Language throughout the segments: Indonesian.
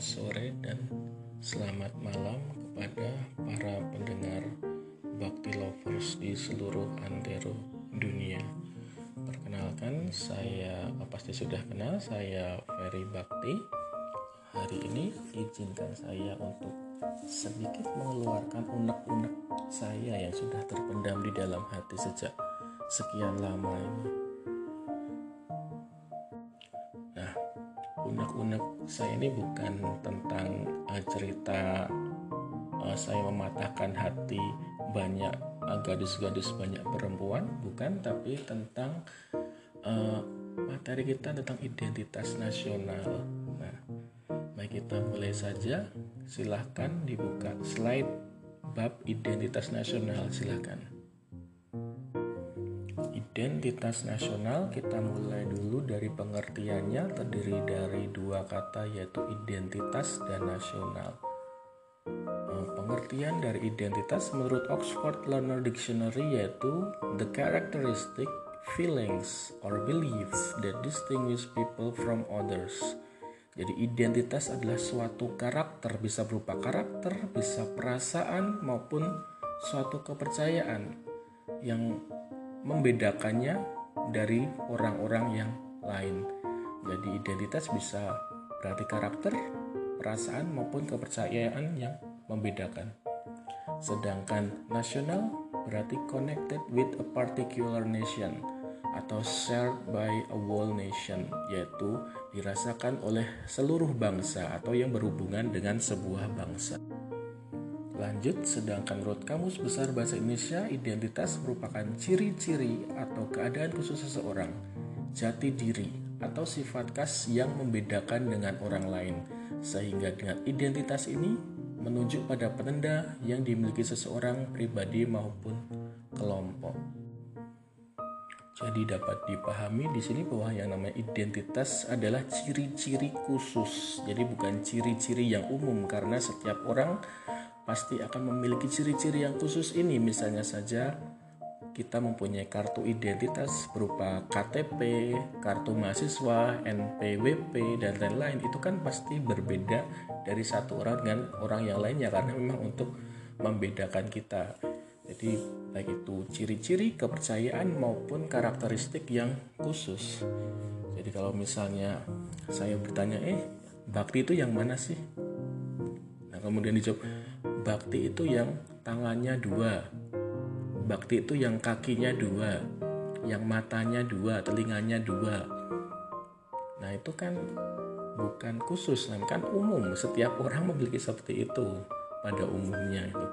selamat sore dan selamat malam kepada para pendengar Bakti Lovers di seluruh antero dunia. Perkenalkan, saya pasti sudah kenal, saya Ferry Bakti. Hari ini izinkan saya untuk sedikit mengeluarkan unek-unek saya yang sudah terpendam di dalam hati sejak sekian lama ini. Unek-unek saya ini bukan tentang uh, cerita uh, saya mematahkan hati banyak uh, gadis-gadis banyak perempuan bukan tapi tentang uh, materi kita tentang identitas nasional. Nah baik kita mulai saja. Silahkan dibuka slide bab identitas nasional silahkan Identitas nasional kita mulai dulu dari pengertiannya terdiri dari dua kata yaitu identitas dan nasional. Eh, pengertian dari identitas menurut Oxford Learner Dictionary yaitu the characteristic, feelings, or beliefs that distinguish people from others. Jadi identitas adalah suatu karakter, bisa berupa karakter, bisa perasaan maupun suatu kepercayaan yang membedakannya dari orang-orang yang lain. Jadi identitas bisa berarti karakter, perasaan maupun kepercayaan yang membedakan. Sedangkan nasional berarti connected with a particular nation atau shared by a whole nation yaitu dirasakan oleh seluruh bangsa atau yang berhubungan dengan sebuah bangsa. Lanjut, sedangkan menurut Kamus Besar Bahasa Indonesia, identitas merupakan ciri-ciri atau keadaan khusus seseorang, jati diri, atau sifat khas yang membedakan dengan orang lain. Sehingga dengan identitas ini menunjuk pada penanda yang dimiliki seseorang pribadi maupun kelompok. Jadi dapat dipahami di sini bahwa yang namanya identitas adalah ciri-ciri khusus. Jadi bukan ciri-ciri yang umum karena setiap orang pasti akan memiliki ciri-ciri yang khusus ini. Misalnya saja kita mempunyai kartu identitas berupa KTP, kartu mahasiswa, NPWP, dan lain-lain. Itu kan pasti berbeda dari satu orang dengan orang yang lainnya karena memang untuk membedakan kita. Jadi baik itu ciri-ciri kepercayaan maupun karakteristik yang khusus. Jadi kalau misalnya saya bertanya, eh bakti itu yang mana sih? Nah kemudian dijawab, bakti itu yang tangannya dua. Bakti itu yang kakinya dua yang matanya dua telinganya dua. Nah itu kan bukan khusus kan umum setiap orang memiliki seperti itu pada umumnya itu.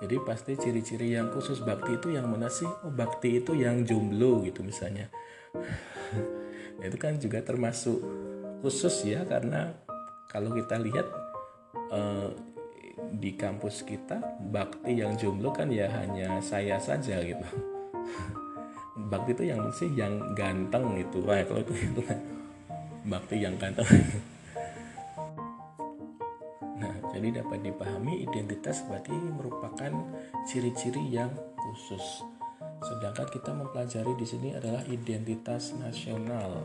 Jadi pasti ciri-ciri yang khusus bakti itu yang mana sih? Oh bakti itu yang jomblo gitu misalnya. Itu kan juga termasuk khusus ya karena kalau kita lihat eh, di kampus kita bakti yang jomblo kan ya hanya saya saja gitu. Bakti itu yang sih yang ganteng gitu Wah, kalau itu itu kan bakti yang ganteng. Nah jadi dapat dipahami identitas berarti merupakan ciri-ciri yang khusus. Sedangkan kita mempelajari di sini adalah identitas nasional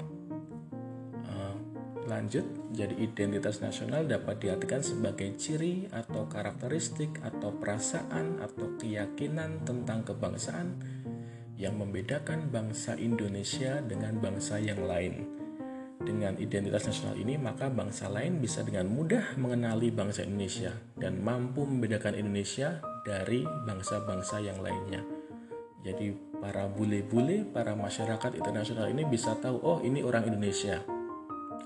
Lanjut, jadi identitas nasional dapat diartikan sebagai ciri atau karakteristik atau perasaan atau keyakinan tentang kebangsaan yang membedakan bangsa Indonesia dengan bangsa yang lain. Dengan identitas nasional ini, maka bangsa lain bisa dengan mudah mengenali bangsa Indonesia dan mampu membedakan Indonesia dari bangsa-bangsa yang lainnya. Jadi, para bule-bule, para masyarakat internasional ini bisa tahu, oh ini orang Indonesia,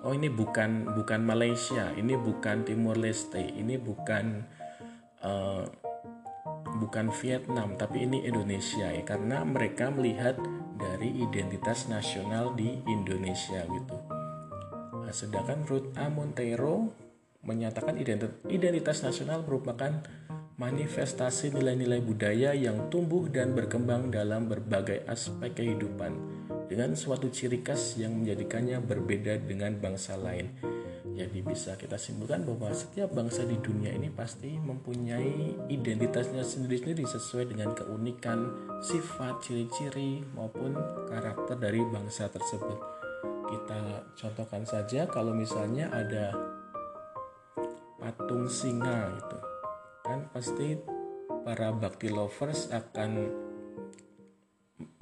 oh ini bukan bukan Malaysia, ini bukan Timur Leste, ini bukan uh, bukan Vietnam, tapi ini Indonesia ya karena mereka melihat dari identitas nasional di Indonesia gitu. Nah, sedangkan Ruth A. Montero menyatakan identitas, identitas nasional merupakan manifestasi nilai-nilai budaya yang tumbuh dan berkembang dalam berbagai aspek kehidupan dengan suatu ciri khas yang menjadikannya berbeda dengan bangsa lain. Jadi bisa kita simpulkan bahwa setiap bangsa di dunia ini pasti mempunyai identitasnya sendiri-sendiri sesuai dengan keunikan, sifat, ciri-ciri maupun karakter dari bangsa tersebut. Kita contohkan saja kalau misalnya ada patung singa gitu kan pasti para bakti lovers akan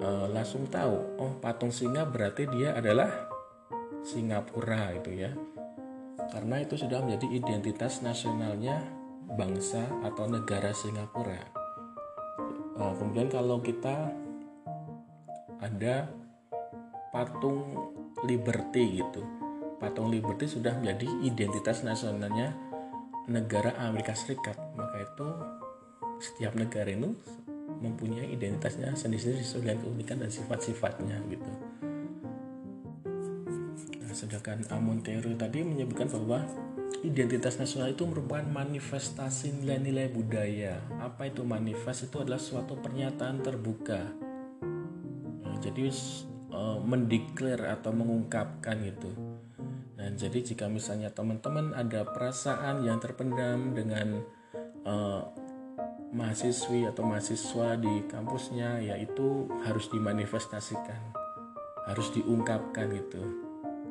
uh, langsung tahu oh patung singa berarti dia adalah Singapura itu ya. Karena itu sudah menjadi identitas nasionalnya bangsa atau negara Singapura. Uh, kemudian kalau kita ada patung Liberty gitu. Patung Liberty sudah menjadi identitas nasionalnya negara Amerika Serikat. Maka itu setiap negara itu mempunyai identitasnya sendiri-sendiri dengan keunikan dan sifat-sifatnya gitu. Nah, sedangkan Amontero tadi menyebutkan bahwa identitas nasional itu merupakan manifestasi nilai-nilai budaya. Apa itu manifest? Itu adalah suatu pernyataan terbuka. Nah, jadi uh, mendeklar atau mengungkapkan gitu. Dan jadi jika misalnya teman-teman ada perasaan yang terpendam dengan uh, mahasiswi atau mahasiswa di kampusnya, yaitu harus dimanifestasikan, harus diungkapkan gitu.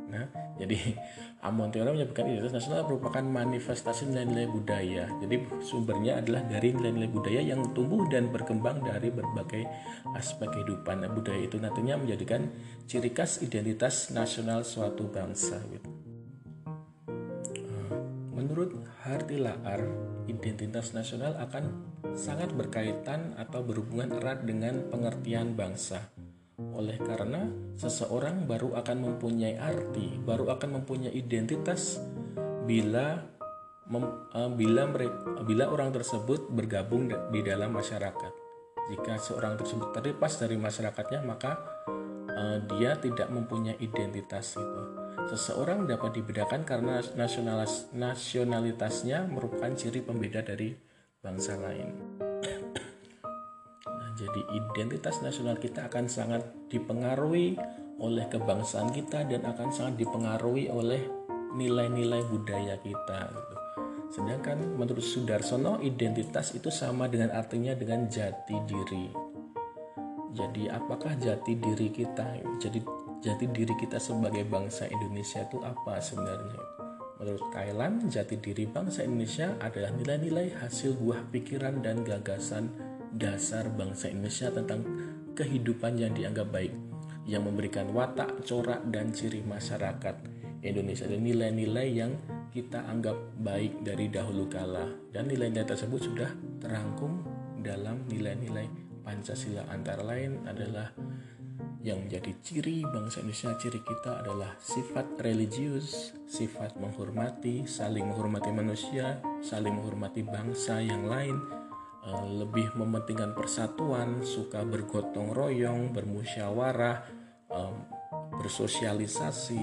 Nah, jadi Amon Teora menyebutkan identitas nasional merupakan manifestasi nilai-nilai budaya. Jadi sumbernya adalah dari nilai-nilai budaya yang tumbuh dan berkembang dari berbagai aspek kehidupan. Nah, budaya itu nantinya menjadikan ciri khas identitas nasional suatu bangsa gitu. Menurut Harti Laar, identitas nasional akan sangat berkaitan atau berhubungan erat dengan pengertian bangsa. Oleh karena seseorang baru akan mempunyai arti, baru akan mempunyai identitas bila mem, uh, bila mereka, bila orang tersebut bergabung di dalam masyarakat. Jika seorang tersebut terlepas dari masyarakatnya, maka uh, dia tidak mempunyai identitas itu. Seseorang dapat dibedakan karena nasionalis, nasionalitasnya merupakan ciri pembeda dari bangsa lain. Nah, jadi identitas nasional kita akan sangat dipengaruhi oleh kebangsaan kita dan akan sangat dipengaruhi oleh nilai-nilai budaya kita. Gitu. Sedangkan menurut Sudarsono identitas itu sama dengan artinya dengan jati diri. Jadi apakah jati diri kita? Jadi jati diri kita sebagai bangsa Indonesia itu apa sebenarnya? Menurut Kailan, jati diri bangsa Indonesia adalah nilai-nilai hasil buah pikiran dan gagasan dasar bangsa Indonesia tentang kehidupan yang dianggap baik, yang memberikan watak, corak, dan ciri masyarakat Indonesia dan nilai-nilai yang kita anggap baik dari dahulu kala dan nilai-nilai tersebut sudah terangkum dalam nilai-nilai Pancasila antara lain adalah yang menjadi ciri bangsa Indonesia, ciri kita adalah sifat religius, sifat menghormati, saling menghormati manusia, saling menghormati bangsa yang lain, eh, lebih mementingkan persatuan, suka bergotong royong, bermusyawarah, bersosialisasi,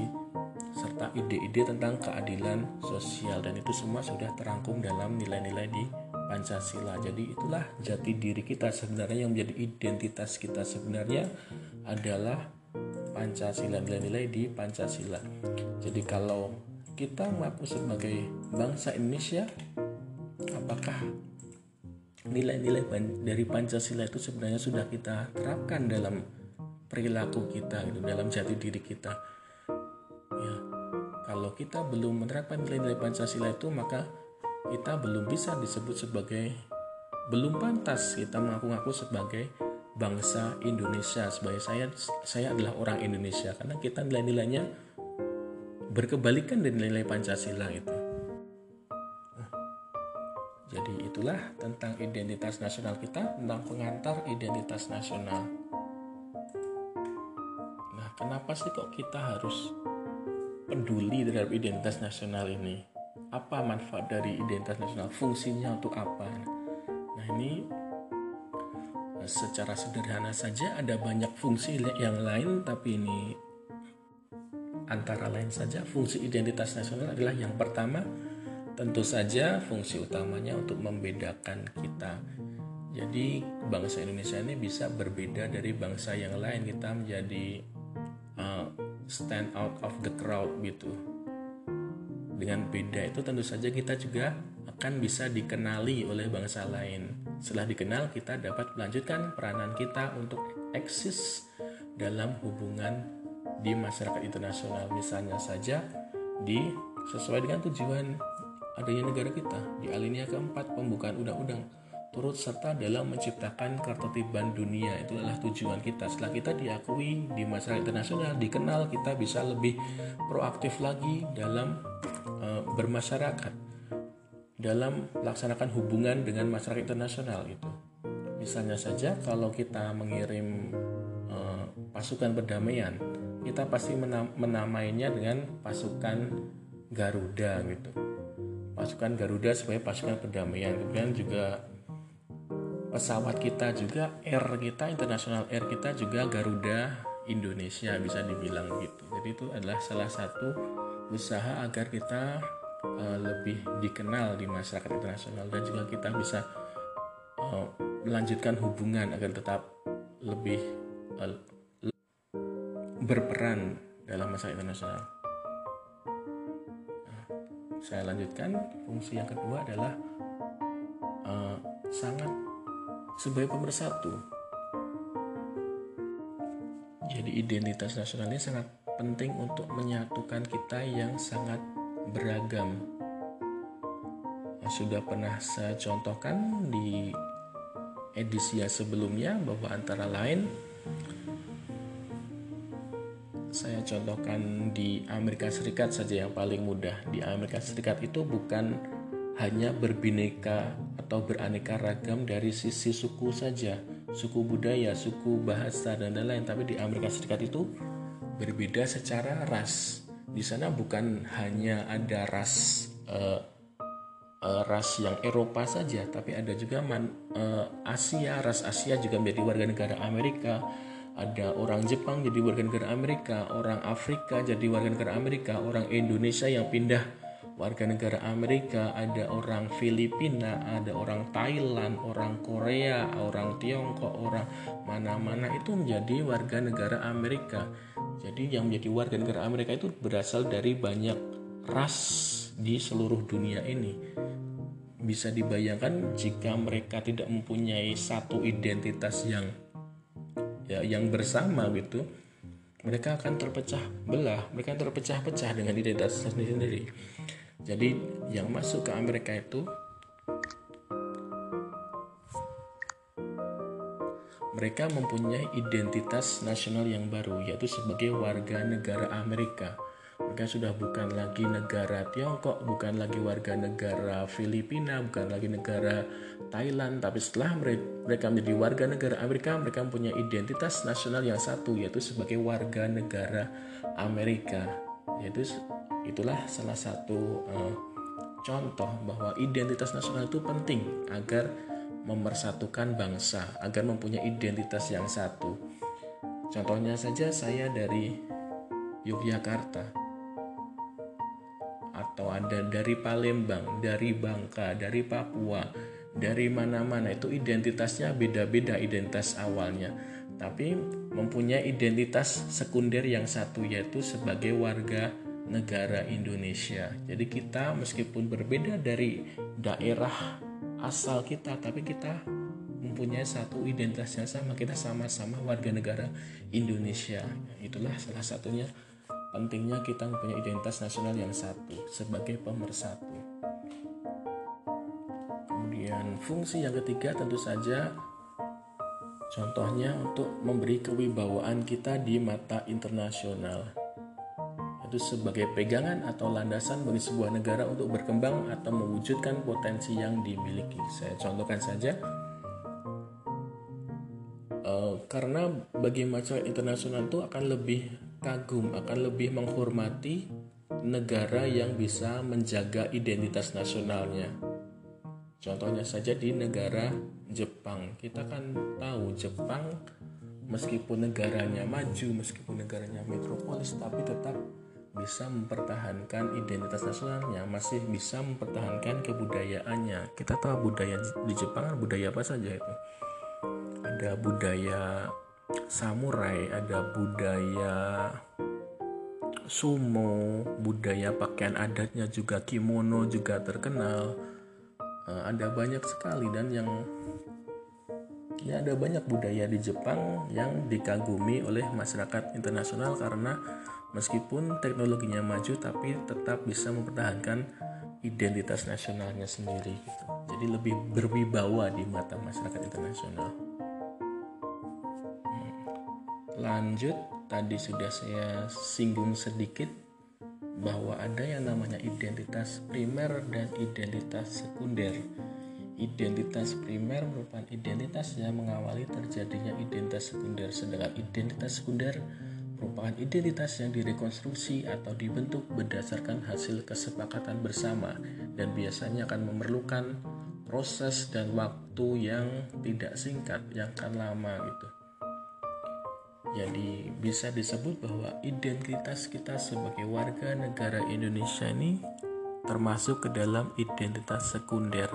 serta ide-ide tentang keadilan sosial dan itu semua sudah terangkum dalam nilai-nilai di Pancasila. Jadi itulah jati diri kita sebenarnya yang menjadi identitas kita sebenarnya adalah Pancasila nilai-nilai di Pancasila. Jadi kalau kita mengaku sebagai bangsa Indonesia, apakah nilai-nilai dari Pancasila itu sebenarnya sudah kita terapkan dalam perilaku kita, gitu, dalam jati diri kita? Ya, kalau kita belum menerapkan nilai-nilai Pancasila itu, maka kita belum bisa disebut sebagai belum pantas kita mengaku-ngaku sebagai bangsa Indonesia sebagai saya saya adalah orang Indonesia karena kita nilai-nilainya berkebalikan dari nilai-nilai Pancasila itu. Jadi itulah tentang identitas nasional kita, tentang pengantar identitas nasional. Nah, kenapa sih kok kita harus peduli terhadap identitas nasional ini? Apa manfaat dari identitas nasional? Fungsinya untuk apa? Nah, ini secara sederhana saja ada banyak fungsi yang lain tapi ini antara lain saja fungsi identitas nasional adalah yang pertama tentu saja fungsi utamanya untuk membedakan kita. Jadi bangsa Indonesia ini bisa berbeda dari bangsa yang lain kita menjadi uh, stand out of the crowd gitu. Dengan beda itu tentu saja kita juga akan bisa dikenali oleh bangsa lain. Setelah dikenal, kita dapat melanjutkan peranan kita untuk eksis dalam hubungan di masyarakat internasional. Misalnya saja di sesuai dengan tujuan adanya negara kita di alinea keempat pembukaan undang-undang turut serta dalam menciptakan ketertiban dunia. Itu adalah tujuan kita. Setelah kita diakui di masyarakat internasional dikenal kita bisa lebih proaktif lagi dalam uh, bermasyarakat dalam melaksanakan hubungan dengan masyarakat internasional itu misalnya saja kalau kita mengirim uh, pasukan perdamaian kita pasti menam menamainya dengan pasukan Garuda gitu. Pasukan Garuda sebagai pasukan perdamaian. Kemudian juga pesawat kita juga air kita internasional air kita juga Garuda Indonesia bisa dibilang gitu. Jadi itu adalah salah satu usaha agar kita uh, lebih dikenal di masyarakat internasional dan juga kita bisa uh, melanjutkan hubungan agar tetap lebih uh, berperan dalam masyarakat internasional nah, saya lanjutkan fungsi yang kedua adalah uh, sangat sebagai pemersatu. Jadi identitas nasional ini sangat penting untuk menyatukan kita yang sangat beragam. Sudah pernah saya contohkan di edisi sebelumnya bahwa antara lain saya contohkan di Amerika Serikat saja yang paling mudah. Di Amerika Serikat itu bukan hanya berbineka atau beraneka ragam dari sisi suku saja, suku budaya, suku bahasa dan lain-lain. Tapi di Amerika Serikat itu berbeda secara ras. Di sana bukan hanya ada ras uh, uh, ras yang Eropa saja, tapi ada juga man, uh, Asia, ras Asia juga menjadi warga negara Amerika. Ada orang Jepang jadi warga negara Amerika, orang Afrika jadi warga negara Amerika, orang Indonesia yang pindah warga negara Amerika, ada orang Filipina, ada orang Thailand, orang Korea, orang Tiongkok, orang mana-mana itu menjadi warga negara Amerika. Jadi yang menjadi warga negara Amerika itu berasal dari banyak ras di seluruh dunia ini. Bisa dibayangkan jika mereka tidak mempunyai satu identitas yang ya yang bersama gitu, mereka akan terpecah belah, mereka terpecah-pecah dengan identitas sendiri-sendiri. Jadi yang masuk ke Amerika itu mereka mempunyai identitas nasional yang baru yaitu sebagai warga negara Amerika. Mereka sudah bukan lagi negara Tiongkok, bukan lagi warga negara Filipina, bukan lagi negara Thailand, tapi setelah mereka menjadi warga negara Amerika, mereka mempunyai identitas nasional yang satu yaitu sebagai warga negara Amerika. Yaitu itulah salah satu uh, contoh bahwa identitas nasional itu penting agar memersatukan bangsa, agar mempunyai identitas yang satu. Contohnya saja saya dari Yogyakarta atau ada dari Palembang, dari Bangka, dari Papua, dari mana-mana itu identitasnya beda-beda identitas awalnya, tapi mempunyai identitas sekunder yang satu yaitu sebagai warga negara Indonesia. Jadi kita meskipun berbeda dari daerah asal kita, tapi kita mempunyai satu identitas yang sama. Kita sama-sama warga negara Indonesia. Itulah salah satunya pentingnya kita mempunyai identitas nasional yang satu sebagai pemersatu. Kemudian fungsi yang ketiga tentu saja contohnya untuk memberi kewibawaan kita di mata internasional itu sebagai pegangan atau landasan bagi sebuah negara untuk berkembang atau mewujudkan potensi yang dimiliki. Saya contohkan saja, uh, karena bagi masyarakat internasional itu akan lebih kagum, akan lebih menghormati negara yang bisa menjaga identitas nasionalnya. Contohnya saja di negara Jepang, kita kan tahu Jepang meskipun negaranya maju, meskipun negaranya metropolis, tapi tetap bisa mempertahankan identitas nasionalnya, masih bisa mempertahankan kebudayaannya. Kita tahu budaya di Jepang budaya apa saja itu. Ada budaya samurai, ada budaya sumo, budaya pakaian adatnya juga kimono juga terkenal. Eh, ada banyak sekali dan yang ya ada banyak budaya di Jepang yang dikagumi oleh masyarakat internasional karena Meskipun teknologinya maju tapi tetap bisa mempertahankan identitas nasionalnya sendiri gitu. Jadi lebih berwibawa di mata masyarakat internasional. Hmm. Lanjut, tadi sudah saya singgung sedikit bahwa ada yang namanya identitas primer dan identitas sekunder. Identitas primer merupakan identitas yang mengawali terjadinya identitas sekunder, sedangkan identitas sekunder merupakan identitas yang direkonstruksi atau dibentuk berdasarkan hasil kesepakatan bersama dan biasanya akan memerlukan proses dan waktu yang tidak singkat, yang akan lama gitu. Jadi bisa disebut bahwa identitas kita sebagai warga negara Indonesia ini termasuk ke dalam identitas sekunder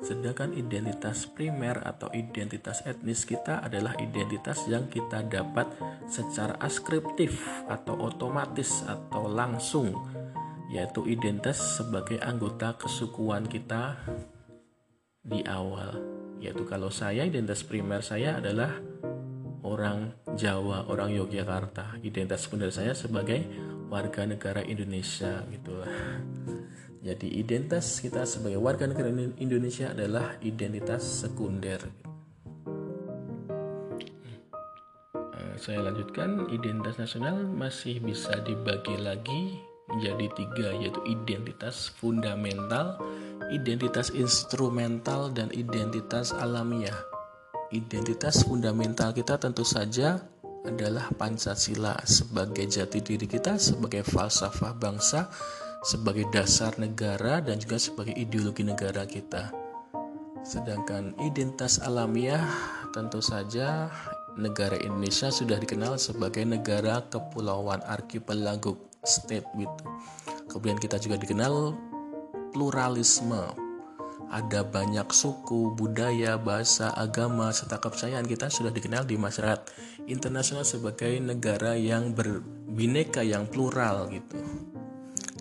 Sedangkan identitas primer atau identitas etnis kita adalah identitas yang kita dapat secara askriptif atau otomatis atau langsung yaitu identitas sebagai anggota kesukuan kita di awal yaitu kalau saya identitas primer saya adalah orang Jawa, orang Yogyakarta. Identitas sekunder saya sebagai warga negara Indonesia gitu jadi identitas kita sebagai warga negara Indonesia adalah identitas sekunder. Eh, saya lanjutkan, identitas nasional masih bisa dibagi lagi menjadi tiga yaitu identitas fundamental, identitas instrumental, dan identitas alamiah. Identitas fundamental kita tentu saja adalah Pancasila sebagai jati diri kita, sebagai falsafah bangsa, sebagai dasar negara dan juga sebagai ideologi negara kita. Sedangkan identitas alamiah tentu saja negara Indonesia sudah dikenal sebagai negara kepulauan arkipelago state gitu. Kemudian kita juga dikenal pluralisme. Ada banyak suku, budaya, bahasa, agama, serta kepercayaan kita sudah dikenal di masyarakat internasional sebagai negara yang berbineka, yang plural gitu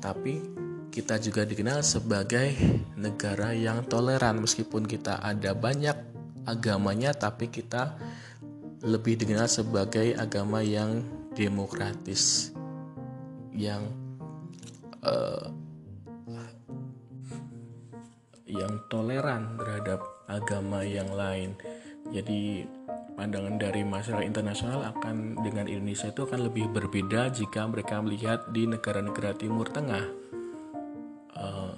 tapi kita juga dikenal sebagai negara yang toleran meskipun kita ada banyak agamanya tapi kita lebih dikenal sebagai agama yang demokratis yang uh, yang toleran terhadap agama yang lain. Jadi pandangan dari masyarakat internasional akan dengan Indonesia itu akan lebih berbeda jika mereka melihat di negara-negara Timur Tengah. Uh,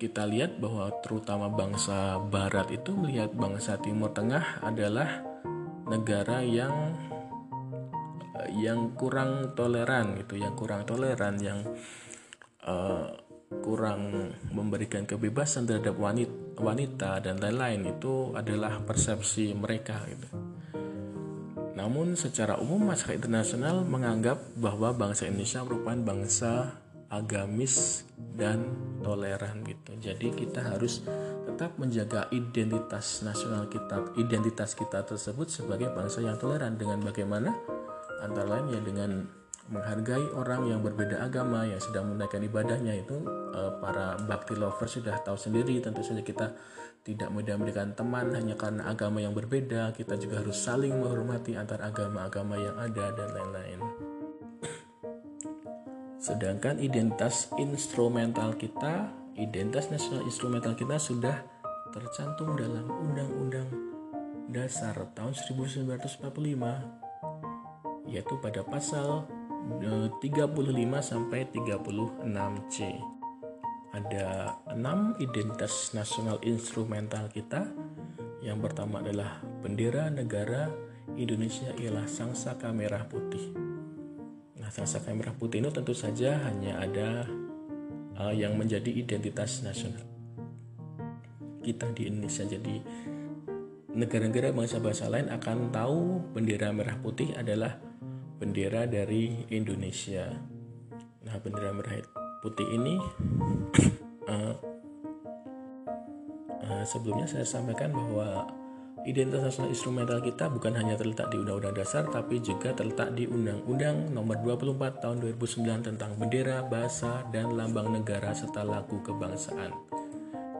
kita lihat bahwa terutama bangsa Barat itu melihat bangsa Timur Tengah adalah negara yang uh, yang kurang toleran gitu, yang kurang toleran, yang uh, kurang memberikan kebebasan terhadap wanita, wanita dan lain-lain itu adalah persepsi mereka gitu. Namun secara umum masyarakat internasional menganggap bahwa bangsa Indonesia merupakan bangsa agamis dan toleran gitu. Jadi kita harus tetap menjaga identitas nasional kita, identitas kita tersebut sebagai bangsa yang toleran. Dengan bagaimana? Antara lain ya dengan menghargai orang yang berbeda agama yang sedang menunaikan ibadahnya itu eh, para bakti lovers sudah tahu sendiri. Tentu saja kita tidak mudah memberikan teman hanya karena agama yang berbeda kita juga harus saling menghormati antar agama-agama yang ada dan lain-lain. Sedangkan identitas instrumental kita identitas nasional instrumental kita sudah tercantum dalam Undang-Undang Dasar tahun 1945 yaitu pada pasal 35 eh, sampai 36C ada enam identitas nasional instrumental kita. Yang pertama adalah bendera negara Indonesia ialah sangsaka merah putih. Nah, sangsaka merah putih ini tentu saja hanya ada uh, yang menjadi identitas nasional kita di Indonesia. Jadi negara-negara bangsa-bangsa lain akan tahu bendera merah putih adalah bendera dari Indonesia. Nah, bendera merah putih ini uh, uh, sebelumnya saya sampaikan bahwa identitas nasional instrumental kita bukan hanya terletak di Undang-Undang Dasar tapi juga terletak di Undang-Undang Nomor 24 Tahun 2009 tentang bendera, bahasa, dan lambang negara serta lagu kebangsaan.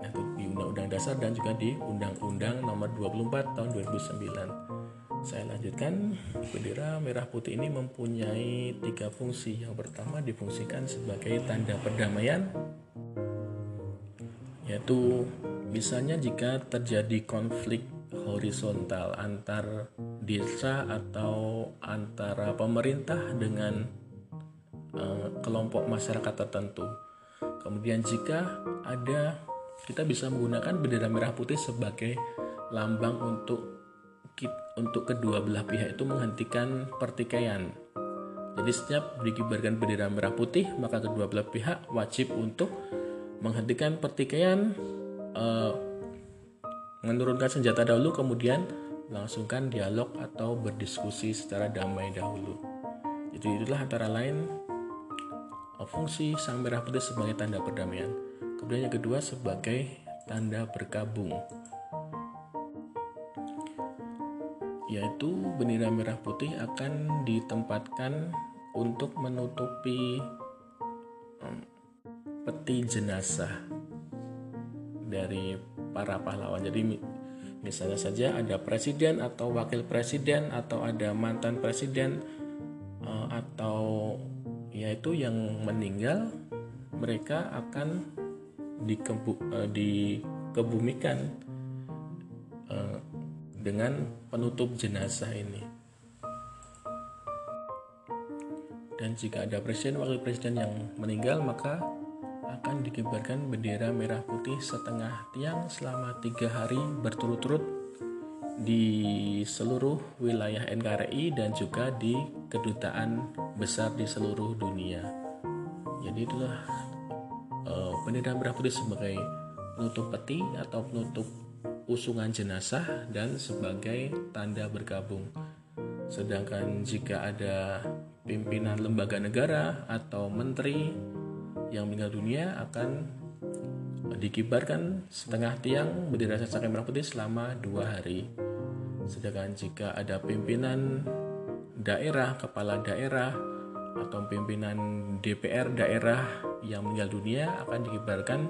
Nah, di Undang-Undang Dasar dan juga di Undang-Undang Nomor 24 Tahun 2009. Saya lanjutkan, bendera merah putih ini mempunyai tiga fungsi. Yang pertama difungsikan sebagai tanda perdamaian, yaitu misalnya jika terjadi konflik horizontal antar desa atau antara pemerintah dengan uh, kelompok masyarakat tertentu. Kemudian jika ada kita bisa menggunakan bendera merah putih sebagai lambang untuk untuk kedua belah pihak itu menghentikan pertikaian. Jadi setiap dikibarkan bendera merah putih, maka kedua belah pihak wajib untuk menghentikan pertikaian, uh, menurunkan senjata dahulu, kemudian langsungkan dialog atau berdiskusi secara damai dahulu. Jadi itulah antara lain uh, fungsi sang merah putih sebagai tanda perdamaian. Kemudian yang kedua sebagai tanda berkabung. Yaitu bendera merah putih akan ditempatkan untuk menutupi peti jenazah dari para pahlawan. Jadi misalnya saja ada presiden atau wakil presiden atau ada mantan presiden uh, atau yaitu yang meninggal mereka akan uh, dikebumikan dengan penutup jenazah ini. Dan jika ada presiden wakil presiden yang meninggal maka akan dikibarkan bendera merah putih setengah tiang selama tiga hari berturut-turut di seluruh wilayah NKRI dan juga di kedutaan besar di seluruh dunia. Jadi itulah uh, bendera merah putih sebagai penutup peti atau penutup usungan jenazah dan sebagai tanda bergabung. Sedangkan jika ada pimpinan lembaga negara atau menteri yang meninggal dunia akan dikibarkan setengah tiang bendera saka merah putih selama dua hari. Sedangkan jika ada pimpinan daerah, kepala daerah, atau pimpinan DPR daerah yang meninggal dunia akan dikibarkan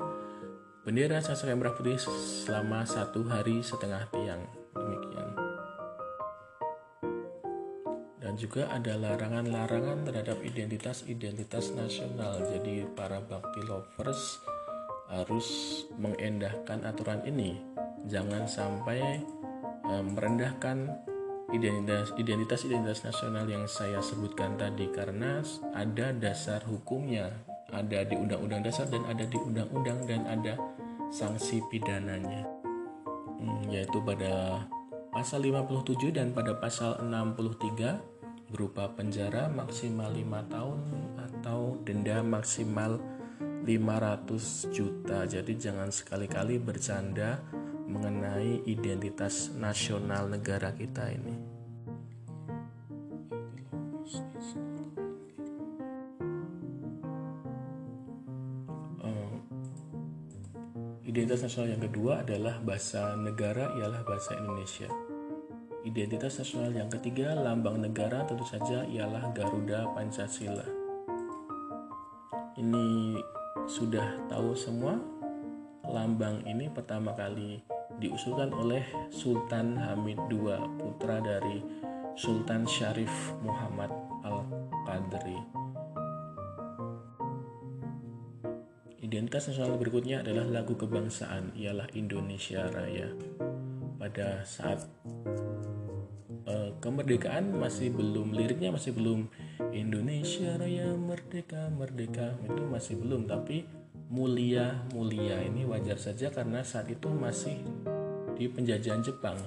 Bendera sastra merah putih selama satu hari setengah tiang. Demikian. Dan juga ada larangan-larangan terhadap identitas-identitas nasional. Jadi para bakti lovers harus mengendahkan aturan ini. Jangan sampai um, merendahkan identitas identitas nasional yang saya sebutkan tadi karena ada dasar hukumnya ada di undang-undang dasar dan ada di undang-undang dan ada sanksi pidananya hmm, yaitu pada pasal 57 dan pada pasal 63 berupa penjara maksimal 5 tahun atau denda maksimal 500 juta. Jadi jangan sekali-kali bercanda mengenai identitas nasional negara kita ini. Identitas nasional yang kedua adalah bahasa negara ialah bahasa Indonesia. Identitas nasional yang ketiga, lambang negara tentu saja ialah Garuda Pancasila. Ini sudah tahu semua. Lambang ini pertama kali diusulkan oleh Sultan Hamid II, putra dari Sultan Syarif Muhammad Al-Qadri. Identitas nasional berikutnya adalah lagu kebangsaan, ialah Indonesia Raya. Pada saat uh, kemerdekaan masih belum liriknya masih belum Indonesia Raya merdeka merdeka itu masih belum tapi mulia mulia ini wajar saja karena saat itu masih di penjajahan Jepang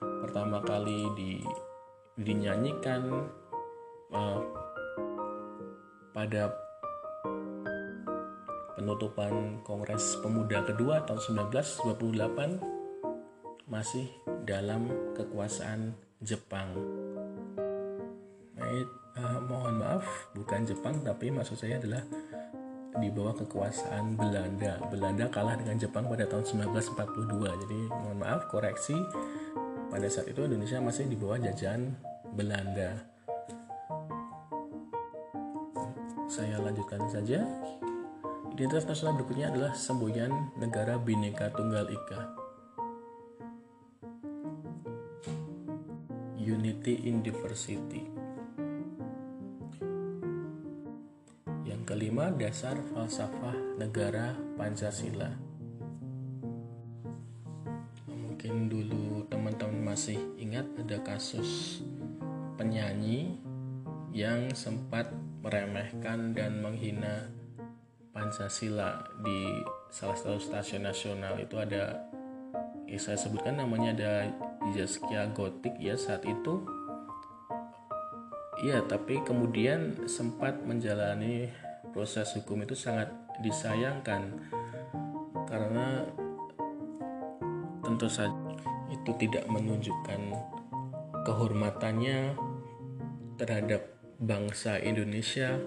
pertama kali di dinyanyikan uh, pada penutupan Kongres Pemuda kedua tahun 1928 masih dalam kekuasaan Jepang. Nah, uh, mohon maaf, bukan Jepang tapi maksud saya adalah di bawah kekuasaan Belanda. Belanda kalah dengan Jepang pada tahun 1942. Jadi mohon maaf koreksi pada saat itu Indonesia masih di bawah jajahan Belanda. Saya lanjutkan saja. Identitas nasional berikutnya adalah semboyan negara Bhinneka Tunggal Ika. Unity in Diversity. Yang kelima, dasar falsafah negara Pancasila. mungkin dulu teman-teman masih ingat ada kasus penyanyi yang sempat meremehkan dan menghina Pancasila di salah satu stasiun nasional itu ada ya saya sebutkan namanya ada Zaskia Gotik ya saat itu. Ya tapi kemudian sempat menjalani proses hukum itu sangat disayangkan karena tentu saja itu tidak menunjukkan kehormatannya terhadap bangsa Indonesia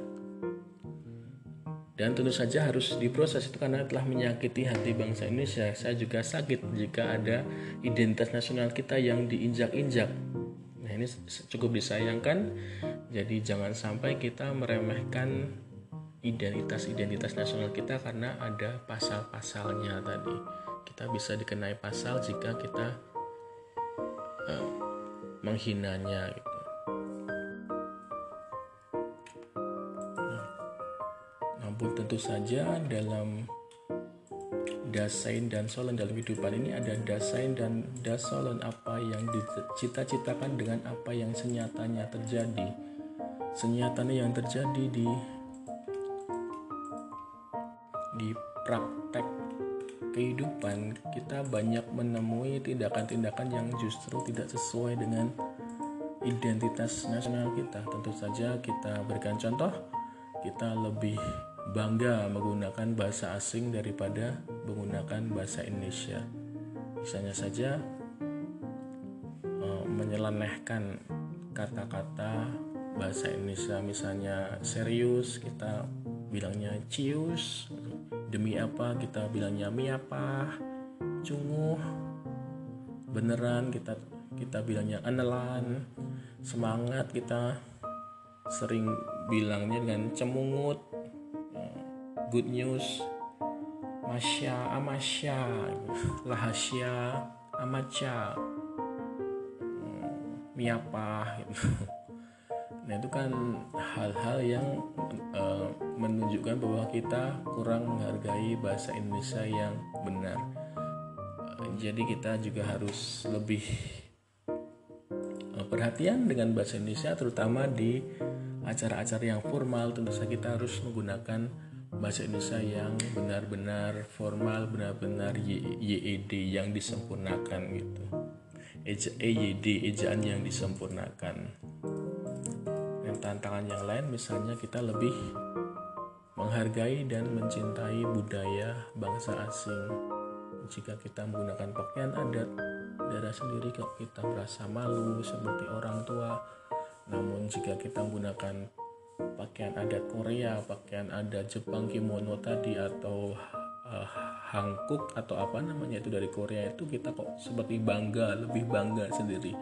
dan tentu saja harus diproses itu karena telah menyakiti hati bangsa Indonesia. Saya juga sakit jika ada identitas nasional kita yang diinjak-injak. Nah, ini cukup disayangkan. Jadi jangan sampai kita meremehkan identitas-identitas nasional kita karena ada pasal-pasalnya tadi. Kita bisa dikenai pasal jika kita uh, menghinanya gitu. Tentu saja dalam dasain dan solen dalam kehidupan ini ada dasain dan dasolen apa yang dicita-citakan dengan apa yang senyatanya terjadi. Senyatanya yang terjadi di di praktek kehidupan. Kita banyak menemui tindakan-tindakan yang justru tidak sesuai dengan identitas nasional kita. Tentu saja kita berikan contoh kita lebih bangga menggunakan bahasa asing daripada menggunakan bahasa Indonesia. Misalnya saja uh, menyelenehkan kata-kata bahasa Indonesia misalnya serius kita bilangnya cius demi apa kita bilangnya mi apa cunguh beneran kita kita bilangnya anelan semangat kita sering bilangnya dengan cemungut good news Masya Amasya Lahasya Amacha hmm, Miapa gitu. Nah itu kan hal-hal yang uh, menunjukkan bahwa kita kurang menghargai bahasa Indonesia yang benar. Uh, jadi kita juga harus lebih uh, perhatian dengan bahasa Indonesia, terutama di acara-acara yang formal. Tentu saja kita harus menggunakan bahasa Indonesia yang benar-benar formal, benar-benar YED yang disempurnakan gitu. EYD ejaan yang disempurnakan. Dan tantangan yang lain misalnya kita lebih menghargai dan mencintai budaya bangsa asing. Jika kita menggunakan pakaian adat daerah sendiri kalau kita merasa malu seperti orang tua. Namun jika kita menggunakan pakaian adat Korea, pakaian adat Jepang kimono tadi atau uh, hangkuk atau apa namanya itu dari Korea itu kita kok seperti bangga, lebih bangga sendiri.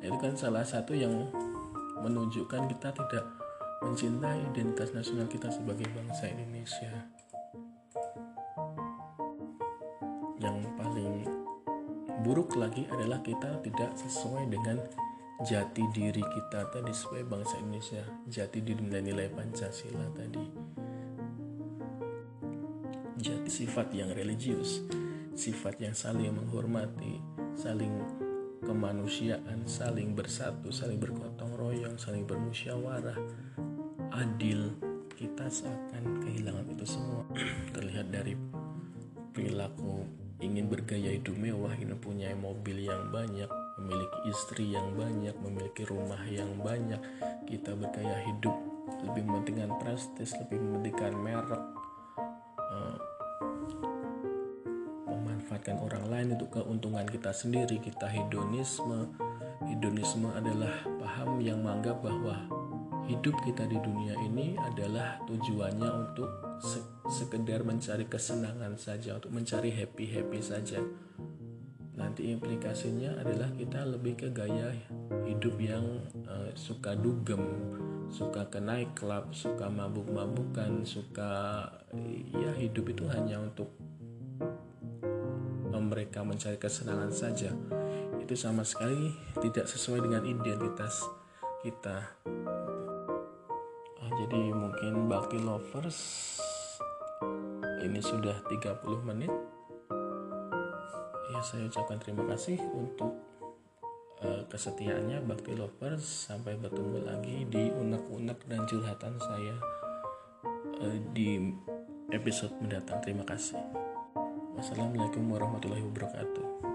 Nah, itu kan salah satu yang menunjukkan kita tidak mencintai identitas nasional kita sebagai bangsa Indonesia. Yang paling buruk lagi adalah kita tidak sesuai dengan jati diri kita tadi sebagai bangsa Indonesia. Jati diri nilai-nilai Pancasila tadi. Jati sifat yang religius sifat yang saling menghormati saling kemanusiaan saling bersatu saling bergotong royong saling bermusyawarah. Adil kita seakan kehilangan itu semua. Terlihat dari perilaku ingin bergaya hidup mewah ingin punya mobil yang banyak memiliki istri yang banyak, memiliki rumah yang banyak, kita bergaya hidup lebih mementingkan prestis, lebih mementingkan merek, uh, memanfaatkan orang lain untuk keuntungan kita sendiri, kita hedonisme. Hedonisme adalah paham yang menganggap bahwa hidup kita di dunia ini adalah tujuannya untuk sekedar mencari kesenangan saja, untuk mencari happy-happy saja nanti implikasinya adalah kita lebih ke gaya hidup yang uh, suka dugem, suka ke naik klub, suka mabuk-mabukan, suka ya hidup itu hanya untuk mereka mencari kesenangan saja. Itu sama sekali tidak sesuai dengan identitas kita. Oh, jadi mungkin Bakti Lovers ini sudah 30 menit saya ucapkan terima kasih untuk uh, kesetiaannya Bakti Lovers. Sampai bertemu lagi di unek-unek dan curhatan saya uh, di episode mendatang. Terima kasih. Wassalamualaikum warahmatullahi wabarakatuh